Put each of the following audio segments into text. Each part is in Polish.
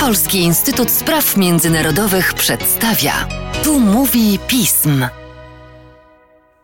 Polski Instytut Spraw Międzynarodowych przedstawia. Tu mówi pism.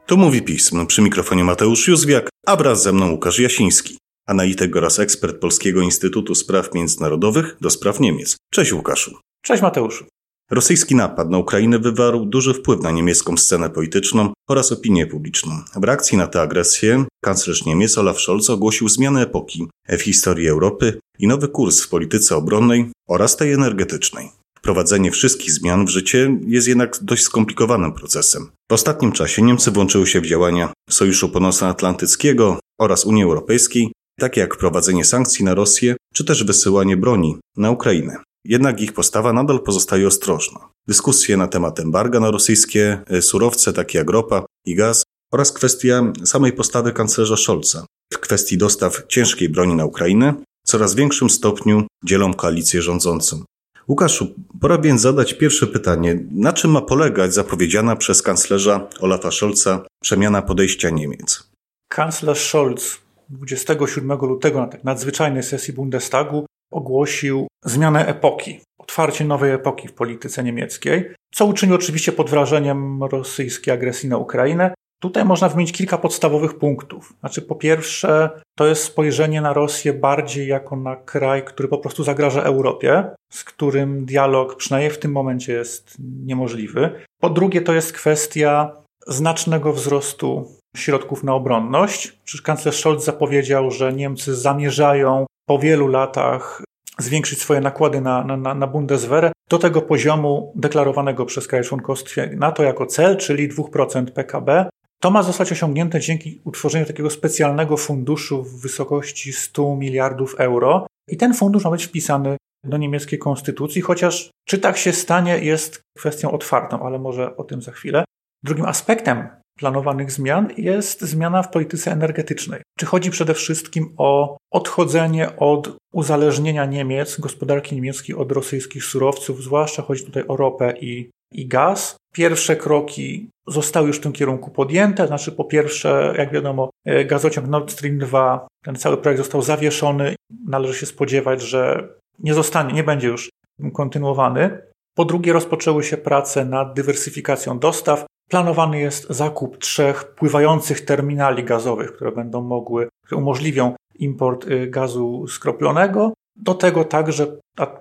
Tu mówi pism. Przy mikrofonie Mateusz Józwiak, a wraz ze mną Łukasz Jasiński, analityk oraz ekspert Polskiego Instytutu Spraw Międzynarodowych do spraw Niemiec. Cześć Łukaszu. Cześć Mateuszu. Rosyjski napad na Ukrainę wywarł duży wpływ na niemiecką scenę polityczną oraz opinię publiczną. W reakcji na tę agresję kanclerz Niemiec Olaf Scholz ogłosił zmianę epoki w historii Europy i nowy kurs w polityce obronnej oraz tej energetycznej. Wprowadzenie wszystkich zmian w życie jest jednak dość skomplikowanym procesem. W ostatnim czasie Niemcy włączyły się w działania Sojuszu Północnoatlantyckiego oraz Unii Europejskiej, takie jak wprowadzenie sankcji na Rosję czy też wysyłanie broni na Ukrainę. Jednak ich postawa nadal pozostaje ostrożna. Dyskusje na temat embarga na rosyjskie e, surowce, takie jak ropa i gaz, oraz kwestia samej postawy kanclerza Scholza w kwestii dostaw ciężkiej broni na Ukrainę w coraz większym stopniu dzielą koalicję rządzącą. Łukaszu, pora więc zadać pierwsze pytanie. Na czym ma polegać zapowiedziana przez kanclerza Olafa Scholza przemiana podejścia Niemiec? Kanclerz Scholz 27 lutego na tak nadzwyczajnej sesji Bundestagu ogłosił zmianę epoki, otwarcie nowej epoki w polityce niemieckiej, co uczynił oczywiście pod wrażeniem rosyjskiej agresji na Ukrainę. Tutaj można wymienić kilka podstawowych punktów. Znaczy, po pierwsze, to jest spojrzenie na Rosję bardziej jako na kraj, który po prostu zagraża Europie, z którym dialog przynajmniej w tym momencie jest niemożliwy. Po drugie, to jest kwestia znacznego wzrostu środków na obronność. Przecież kanclerz Scholz zapowiedział, że Niemcy zamierzają po wielu latach zwiększyć swoje nakłady na, na, na Bundeswehr do tego poziomu deklarowanego przez kraje członkowskie NATO jako cel, czyli 2% PKB. To ma zostać osiągnięte dzięki utworzeniu takiego specjalnego funduszu w wysokości 100 miliardów euro. I ten fundusz ma być wpisany do niemieckiej konstytucji, chociaż czy tak się stanie jest kwestią otwartą, ale może o tym za chwilę. Drugim aspektem planowanych zmian jest zmiana w polityce energetycznej. Czy chodzi przede wszystkim o odchodzenie od uzależnienia Niemiec, gospodarki niemieckiej od rosyjskich surowców, zwłaszcza chodzi tutaj o ropę i, i gaz. Pierwsze kroki zostały już w tym kierunku podjęte, znaczy po pierwsze, jak wiadomo, e, gazociąg Nord Stream 2, ten cały projekt został zawieszony. Należy się spodziewać, że nie zostanie, nie będzie już kontynuowany. Po drugie, rozpoczęły się prace nad dywersyfikacją dostaw. Planowany jest zakup trzech pływających terminali gazowych, które będą mogły, które umożliwią import y, gazu skroplonego. Do tego także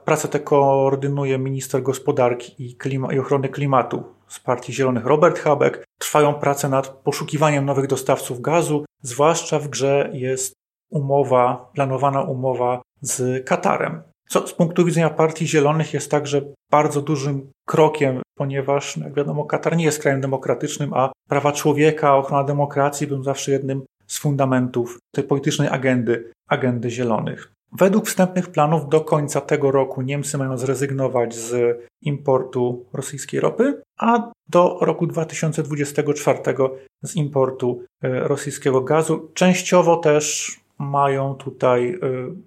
pracę tę koordynuje minister gospodarki i, klima, i ochrony klimatu z Partii Zielonych Robert Habeck. Trwają prace nad poszukiwaniem nowych dostawców gazu, zwłaszcza w grze jest umowa, planowana umowa z Katarem. Co z punktu widzenia Partii Zielonych jest także bardzo dużym krokiem, ponieważ, jak wiadomo, Katar nie jest krajem demokratycznym, a prawa człowieka, ochrona demokracji będą zawsze jednym z fundamentów tej politycznej agendy, agendy Zielonych. Według wstępnych planów do końca tego roku Niemcy mają zrezygnować z importu rosyjskiej ropy, a do roku 2024 z importu e, rosyjskiego gazu. Częściowo też mają tutaj e,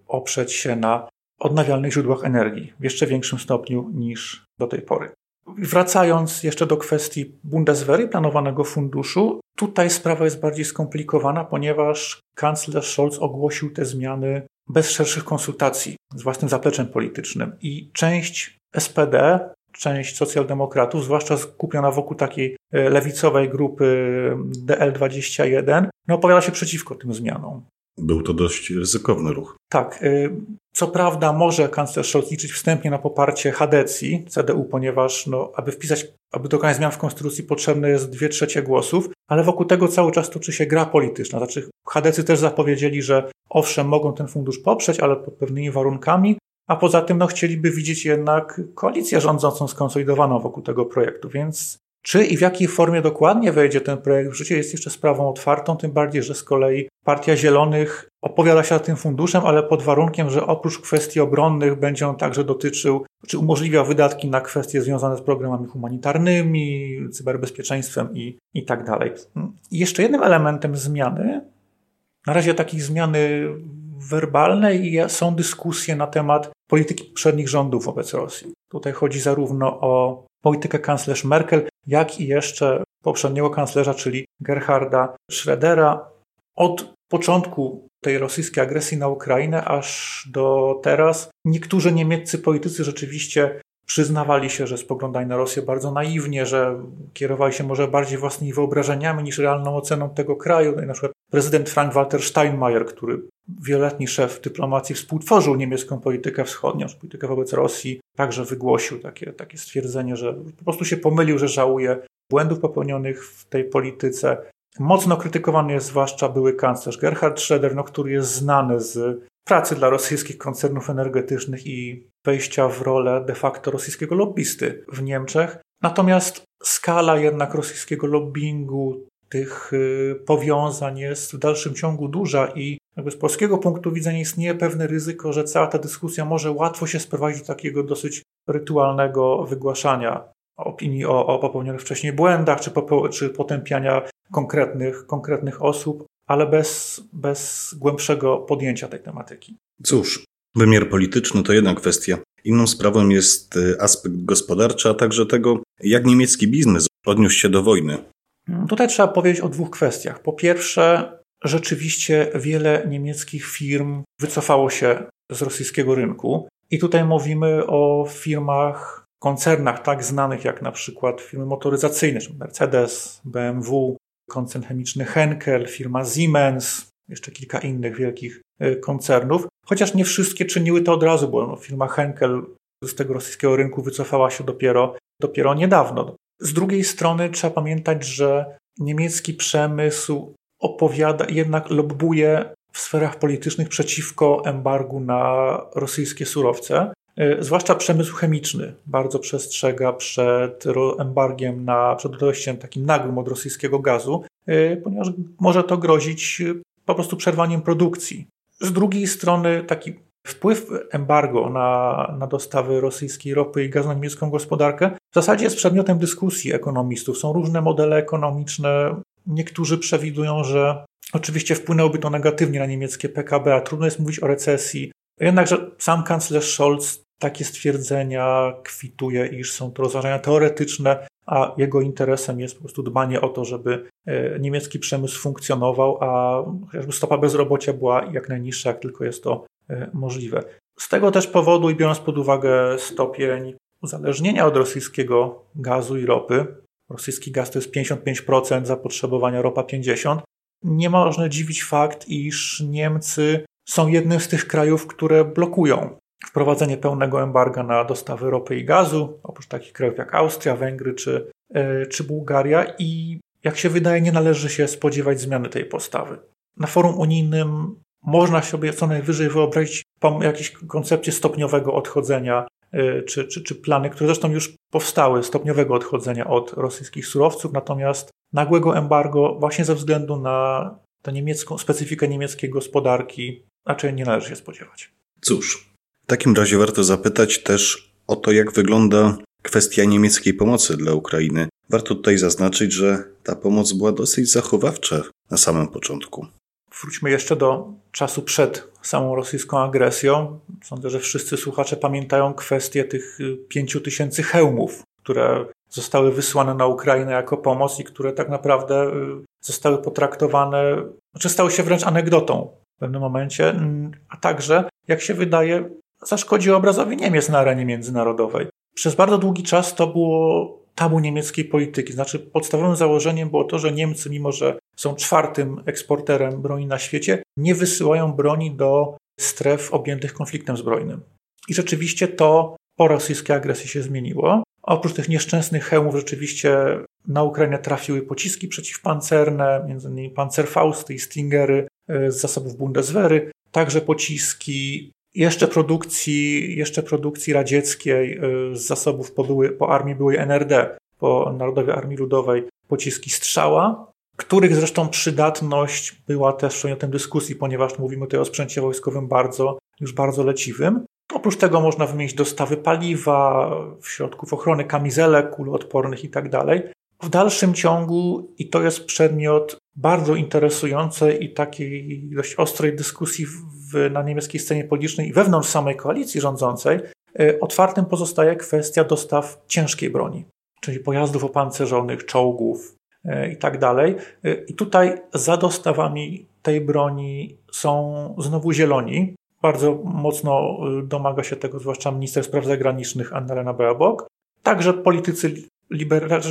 oprzeć się na odnawialnych źródłach energii w jeszcze większym stopniu niż do tej pory. Wracając jeszcze do kwestii Bundeswehry, planowanego funduszu, tutaj sprawa jest bardziej skomplikowana, ponieważ kanclerz Scholz ogłosił te zmiany bez szerszych konsultacji z własnym zapleczem politycznym i część SPD, część socjaldemokratów, zwłaszcza skupiona wokół takiej e, lewicowej grupy DL21, no opowiada się przeciwko tym zmianom. Był to dość ryzykowny ruch. Tak. Y, co prawda może kanclerz Scholz liczyć wstępnie na poparcie Hadecji, CDU, ponieważ no, aby wpisać, aby dokonać zmian w konstytucji potrzebne jest dwie trzecie głosów, ale wokół tego cały czas toczy się gra polityczna. Znaczy Hadecy też zapowiedzieli, że owszem, mogą ten fundusz poprzeć, ale pod pewnymi warunkami, a poza tym no, chcieliby widzieć jednak koalicję rządzącą skonsolidowaną wokół tego projektu, więc czy i w jakiej formie dokładnie wejdzie ten projekt w życie jest jeszcze sprawą otwartą, tym bardziej, że z kolei Partia Zielonych opowiada się za tym funduszem, ale pod warunkiem, że oprócz kwestii obronnych będzie on także dotyczył, czy umożliwia wydatki na kwestie związane z programami humanitarnymi, cyberbezpieczeństwem i, i tak dalej. I jeszcze jednym elementem zmiany, na razie takiej zmiany werbalnej, są dyskusje na temat polityki poprzednich rządów wobec Rosji. Tutaj chodzi zarówno o politykę kanclerz Merkel, jak i jeszcze poprzedniego kanclerza, czyli Gerharda Schrödera. Od początku tej rosyjskiej agresji na Ukrainę, aż do teraz niektórzy niemieccy politycy rzeczywiście przyznawali się, że spoglądali na Rosję bardzo naiwnie, że kierowali się może bardziej własnymi wyobrażeniami niż realną oceną tego kraju. No na przykład prezydent Frank-Walter Steinmeier, który wieloletni szef dyplomacji współtworzył niemiecką politykę wschodnią, politykę wobec Rosji, także wygłosił takie, takie stwierdzenie, że po prostu się pomylił, że żałuje błędów popełnionych w tej polityce. Mocno krytykowany jest zwłaszcza były kanclerz Gerhard Schröder, no, który jest znany z pracy dla rosyjskich koncernów energetycznych i wejścia w rolę de facto rosyjskiego lobbysty w Niemczech. Natomiast skala jednak rosyjskiego lobbingu, tych y, powiązań jest w dalszym ciągu duża i jakby z polskiego punktu widzenia istnieje pewne ryzyko, że cała ta dyskusja może łatwo się sprowadzić do takiego dosyć rytualnego wygłaszania opinii o, o popełnionych wcześniej błędach, czy, czy potępiania konkretnych, konkretnych osób, ale bez, bez głębszego podjęcia tej tematyki. Cóż, wymiar polityczny to jedna kwestia. Inną sprawą jest y, aspekt gospodarczy, a także tego, jak niemiecki biznes odniósł się do wojny. Mm, tutaj trzeba powiedzieć o dwóch kwestiach. Po pierwsze, rzeczywiście wiele niemieckich firm wycofało się z rosyjskiego rynku. I tutaj mówimy o firmach, koncernach tak znanych jak na przykład firmy motoryzacyjne, czyli Mercedes, BMW, koncern chemiczny Henkel, firma Siemens, jeszcze kilka innych wielkich y, koncernów, chociaż nie wszystkie czyniły to od razu, bo no, firma Henkel z tego rosyjskiego rynku wycofała się dopiero, dopiero niedawno. Z drugiej strony trzeba pamiętać, że niemiecki przemysł opowiada, jednak lobbuje w sferach politycznych przeciwko embargu na rosyjskie surowce. Y, zwłaszcza przemysł chemiczny bardzo przestrzega przed embargiem na, przed dojściem takim nagłym od rosyjskiego gazu, y, ponieważ może to grozić y, po prostu przerwaniem produkcji. Z drugiej strony taki wpływ embargo na, na dostawy rosyjskiej ropy i gazu na niemiecką gospodarkę w zasadzie jest przedmiotem dyskusji ekonomistów. Są różne modele ekonomiczne. Niektórzy przewidują, że oczywiście wpłynęłoby to negatywnie na niemieckie PKB, a trudno jest mówić o recesji. Jednakże sam kanclerz Scholz takie stwierdzenia kwituje, iż są to rozważania teoretyczne, a jego interesem jest po prostu dbanie o to, żeby e, niemiecki przemysł funkcjonował, a chociażby stopa bezrobocia była jak najniższa, jak tylko jest to możliwe. Z tego też powodu i biorąc pod uwagę stopień uzależnienia od rosyjskiego gazu i ropy, rosyjski gaz to jest 55% zapotrzebowania, ropa 50%, nie można dziwić fakt, iż Niemcy są jednym z tych krajów, które blokują wprowadzenie pełnego embarga na dostawy ropy i gazu, oprócz takich krajów jak Austria, Węgry czy, e, czy Bułgaria i jak się wydaje, nie należy się spodziewać zmiany tej postawy. Na forum unijnym można sobie co najwyżej wyobrazić jakieś koncepcje stopniowego odchodzenia, e, czy, czy, czy plany, które zresztą już powstały, stopniowego odchodzenia od rosyjskich surowców, natomiast nagłego embargo właśnie ze względu na tę niemiecką, specyfikę niemieckiej gospodarki raczej nie należy się spodziewać. Cóż, w takim razie warto zapytać też o to, jak wygląda kwestia niemieckiej pomocy dla Ukrainy. Warto tutaj zaznaczyć, że ta pomoc była dosyć zachowawcza na samym początku. Wróćmy jeszcze do czasu przed samą rosyjską agresją. Sądzę, że wszyscy słuchacze pamiętają kwestię tych pięciu tysięcy hełmów, które zostały wysłane na Ukrainę jako pomoc i które tak naprawdę y, zostały potraktowane, znaczy stały się wręcz anegdotą w pewnym momencie, a także, jak się wydaje, zaszkodził obrazowi Niemiec na arenie międzynarodowej. Przez bardzo długi czas to było tabu niemieckiej polityki. Znaczy, podstawowym założeniem było to, że Niemcy, mimo że są czwartym eksporterem broni na świecie, nie wysyłają broni do stref objętych konfliktem zbrojnym. I rzeczywiście to po rosyjskiej agresji się zmieniło. Oprócz tych nieszczęsnych hełmów, rzeczywiście na Ukrainę trafiły pociski przeciwpancerne, m.in. Panzerfausty i Stingery e, z zasobów Bundeswehry, także pociski jeszcze produkcji, jeszcze produkcji radzieckiej y, z zasobów po, były, po armii byłej NRD, po Narodowej Armii Ludowej, pociski strzała, których zresztą przydatność była też przedmiotem dyskusji, ponieważ mówimy tutaj o sprzęcie wojskowym bardzo, już bardzo leciwym. Oprócz tego można wymienić dostawy paliwa, środków ochrony, kamizelek kuloodpornych itd. W dalszym ciągu, i to jest przedmiot bardzo interesującej i takiej dość ostrej dyskusji w, na niemieckiej scenie politycznej i wewnątrz samej koalicji rządzącej, e, otwartym pozostaje kwestia dostaw ciężkiej broni, czyli pojazdów opancerzonych, czołgów, i tak dalej. I tutaj za dostawami tej broni są znowu zieloni. Bardzo mocno domaga się tego zwłaszcza minister spraw zagranicznych Annalena Baerbock. Także politycy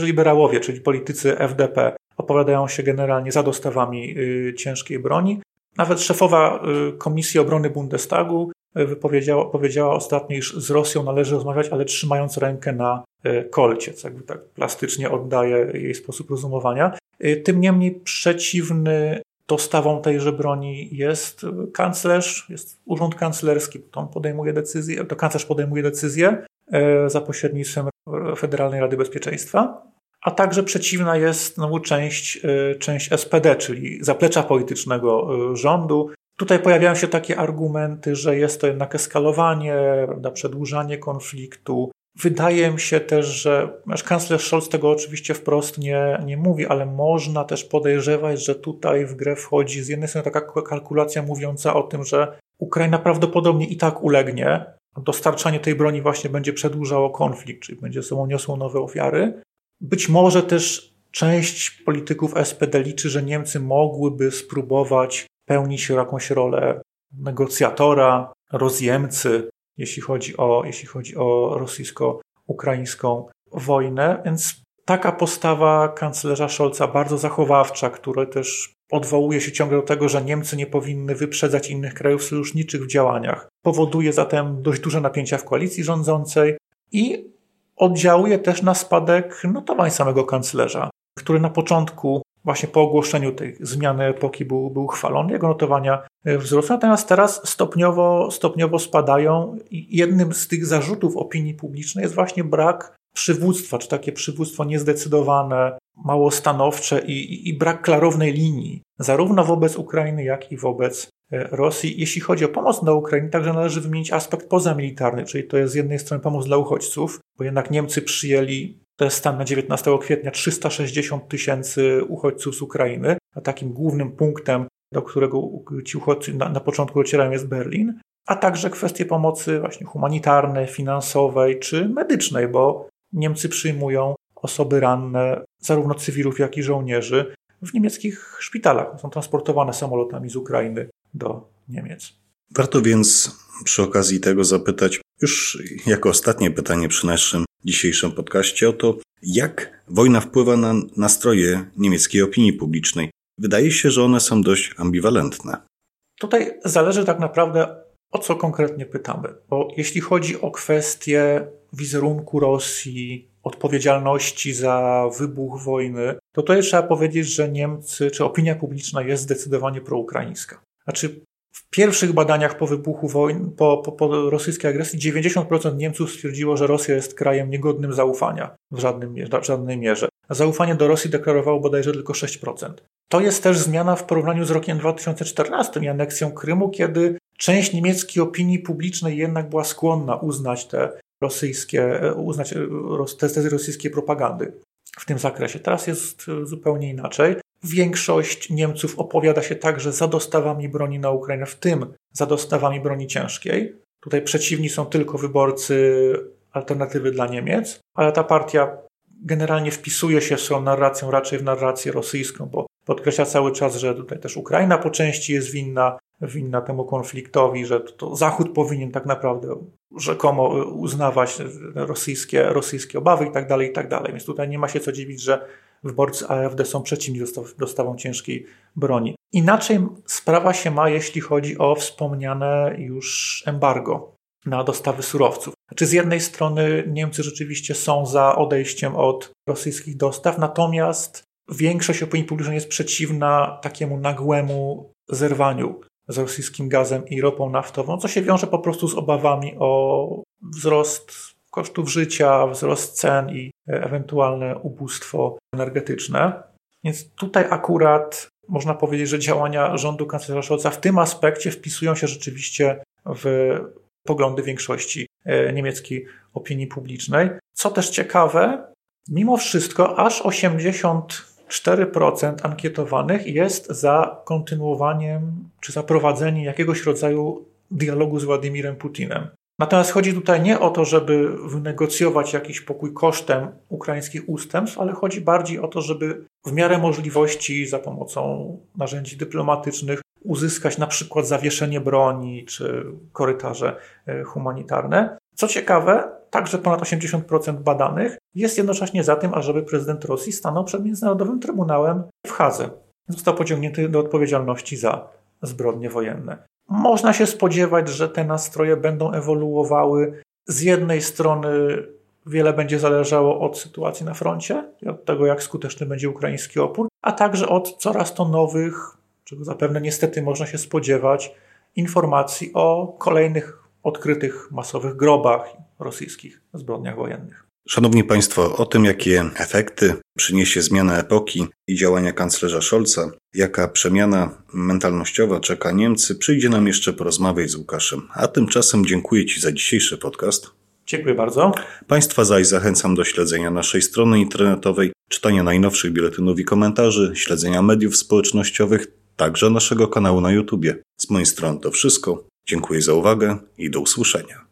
liberałowie, czyli politycy FDP, opowiadają się generalnie za dostawami ciężkiej broni. Nawet szefowa Komisji Obrony Bundestagu wypowiedziała, powiedziała ostatnio, iż z Rosją należy rozmawiać, ale trzymając rękę na kolcie, co jakby tak plastycznie oddaje jej sposób rozumowania. Tym niemniej przeciwny dostawą tejże broni jest kanclerz, jest urząd kanclerski, to on podejmuje decyzję, to kanclerz podejmuje decyzję za pośrednictwem Federalnej Rady Bezpieczeństwa, a także przeciwna jest znowu część, część SPD, czyli zaplecza politycznego rządu, Tutaj pojawiają się takie argumenty, że jest to jednak eskalowanie, prawda, przedłużanie konfliktu. Wydaje mi się też, że kanclerz Scholz tego oczywiście wprost nie, nie mówi, ale można też podejrzewać, że tutaj w grę wchodzi z jednej strony taka kalkulacja mówiąca o tym, że Ukraina prawdopodobnie i tak ulegnie. Dostarczanie tej broni właśnie będzie przedłużało konflikt, czyli będzie sobą niosło nowe ofiary. Być może też część polityków SPD liczy, że Niemcy mogłyby spróbować pełnić jakąś rolę negocjatora, rozjemcy, jeśli chodzi o, jeśli chodzi o rosyjsko-ukraińską wojnę. Więc taka postawa kanclerza Scholza, bardzo zachowawcza, która też odwołuje się ciągle do tego, że Niemcy nie powinny wyprzedzać innych krajów sojuszniczych w działaniach, powoduje zatem dość duże napięcia w koalicji rządzącej i oddziałuje też na spadek notowań samego kanclerza, który na początku właśnie po ogłoszeniu tej zmiany epoki był, był chwalony, jego notowania e, wzrosły, natomiast teraz stopniowo, stopniowo spadają i jednym z tych zarzutów opinii publicznej jest właśnie brak przywództwa, czy takie przywództwo niezdecydowane, mało stanowcze i, i, i brak klarownej linii, zarówno wobec Ukrainy, jak i wobec e, Rosji. Jeśli chodzi o pomoc dla Ukrainy, także należy wymienić aspekt pozamilitarny, czyli to jest z jednej strony pomoc dla uchodźców, bo jednak Niemcy przyjęli jest stan na 19 kwietnia 360 tysięcy uchodźców z Ukrainy, a takim głównym punktem, do którego ci uchodźcy na, na początku docierają jest Berlin, a także kwestie pomocy właśnie humanitarnej, finansowej czy medycznej, bo Niemcy przyjmują osoby ranne, zarówno cywilów, jak i żołnierzy, w niemieckich szpitalach. Są transportowane samolotami z Ukrainy do Niemiec. Warto więc przy okazji tego zapytać, już jako ostatnie pytanie przy naszym dzisiejszym podcaście o to, jak wojna wpływa na nastroje niemieckiej opinii publicznej. Wydaje się, że one są dość ambiwalentne. Tutaj zależy tak naprawdę o co konkretnie pytamy, bo jeśli chodzi o kwestię wizerunku Rosji, odpowiedzialności za wybuch wojny, to tutaj trzeba powiedzieć, że Niemcy, czy opinia publiczna jest zdecydowanie proukraińska. Znaczy, w pierwszych badaniach po wybuchu wojny, po, po, po rosyjskiej agresji, 90% Niemców stwierdziło, że Rosja jest krajem niegodnym zaufania w, żadnym, w żadnej mierze. Zaufanie do Rosji deklarowało bodajże tylko 6%. To jest też zmiana w porównaniu z rokiem 2014 i aneksją Krymu, kiedy część niemieckiej opinii publicznej jednak była skłonna uznać te rosyjskie, uznać te tezy rosyjskiej propagandy w tym zakresie. Teraz jest zupełnie inaczej. Większość Niemców opowiada się także za dostawami broni na Ukrainę, w tym za dostawami broni ciężkiej. Tutaj przeciwni są tylko wyborcy alternatywy dla Niemiec, ale ta partia generalnie wpisuje się w swoją narracją raczej w narrację rosyjską, bo podkreśla cały czas, że tutaj też Ukraina po części jest winna, winna temu konfliktowi, że to Zachód powinien tak naprawdę rzekomo uznawać rosyjskie, rosyjskie obawy i tak dalej, i tak dalej. Więc tutaj nie ma się co dziwić, że wyborcy AfD są przeciwni dostawą ciężkiej broni. Inaczej sprawa się ma, jeśli chodzi o wspomniane już embargo na dostawy surowców. Znaczy z jednej strony Niemcy rzeczywiście są za odejściem od rosyjskich dostaw, natomiast większość opinii publicznej jest przeciwna takiemu nagłemu zerwaniu z rosyjskim gazem i ropą naftową, co się wiąże po prostu z obawami o wzrost kosztów życia, wzrost cen i ewentualne ubóstwo energetyczne. Więc tutaj akurat można powiedzieć, że działania rządu kanclerza Scholza w tym aspekcie wpisują się rzeczywiście w poglądy większości e, niemieckiej opinii publicznej. Co też ciekawe, mimo wszystko aż 84% ankietowanych jest za kontynuowaniem czy za prowadzeniem jakiegoś rodzaju dialogu z Władimirem Putinem. Natomiast chodzi tutaj nie o to, żeby wynegocjować jakiś pokój kosztem ukraińskich ustępstw, ale chodzi bardziej o to, żeby w miarę możliwości za pomocą narzędzi dyplomatycznych uzyskać na przykład zawieszenie broni czy korytarze e, humanitarne. Co ciekawe, także ponad 80% badanych jest jednocześnie za tym, ażeby prezydent Rosji stanął przed Międzynarodowym Trybunałem w Hadze. Został pociągnięty do odpowiedzialności za zbrodnie wojenne. Można się spodziewać, że te nastroje będą ewoluowały. Z jednej strony wiele będzie zależało od sytuacji na froncie i od tego, jak skuteczny będzie ukraiński opór, a także od coraz to nowych, czego zapewne niestety można się spodziewać, informacji o kolejnych odkrytych masowych grobach rosyjskich zbrodniach wojennych. Szanowni Państwo, o tym, jakie efekty przyniesie zmiana epoki i działania kanclerza Scholza, jaka przemiana mentalnościowa czeka Niemcy, przyjdzie nam jeszcze porozmawiać z Łukaszem. A tymczasem dziękuję Ci za dzisiejszy podcast. Dziękuję bardzo. Państwa zaś zachęcam do śledzenia naszej strony internetowej, czytania najnowszych biuletynów i komentarzy, śledzenia mediów społecznościowych, także naszego kanału na YouTube. Z mojej strony to wszystko. Dziękuję za uwagę i do usłyszenia.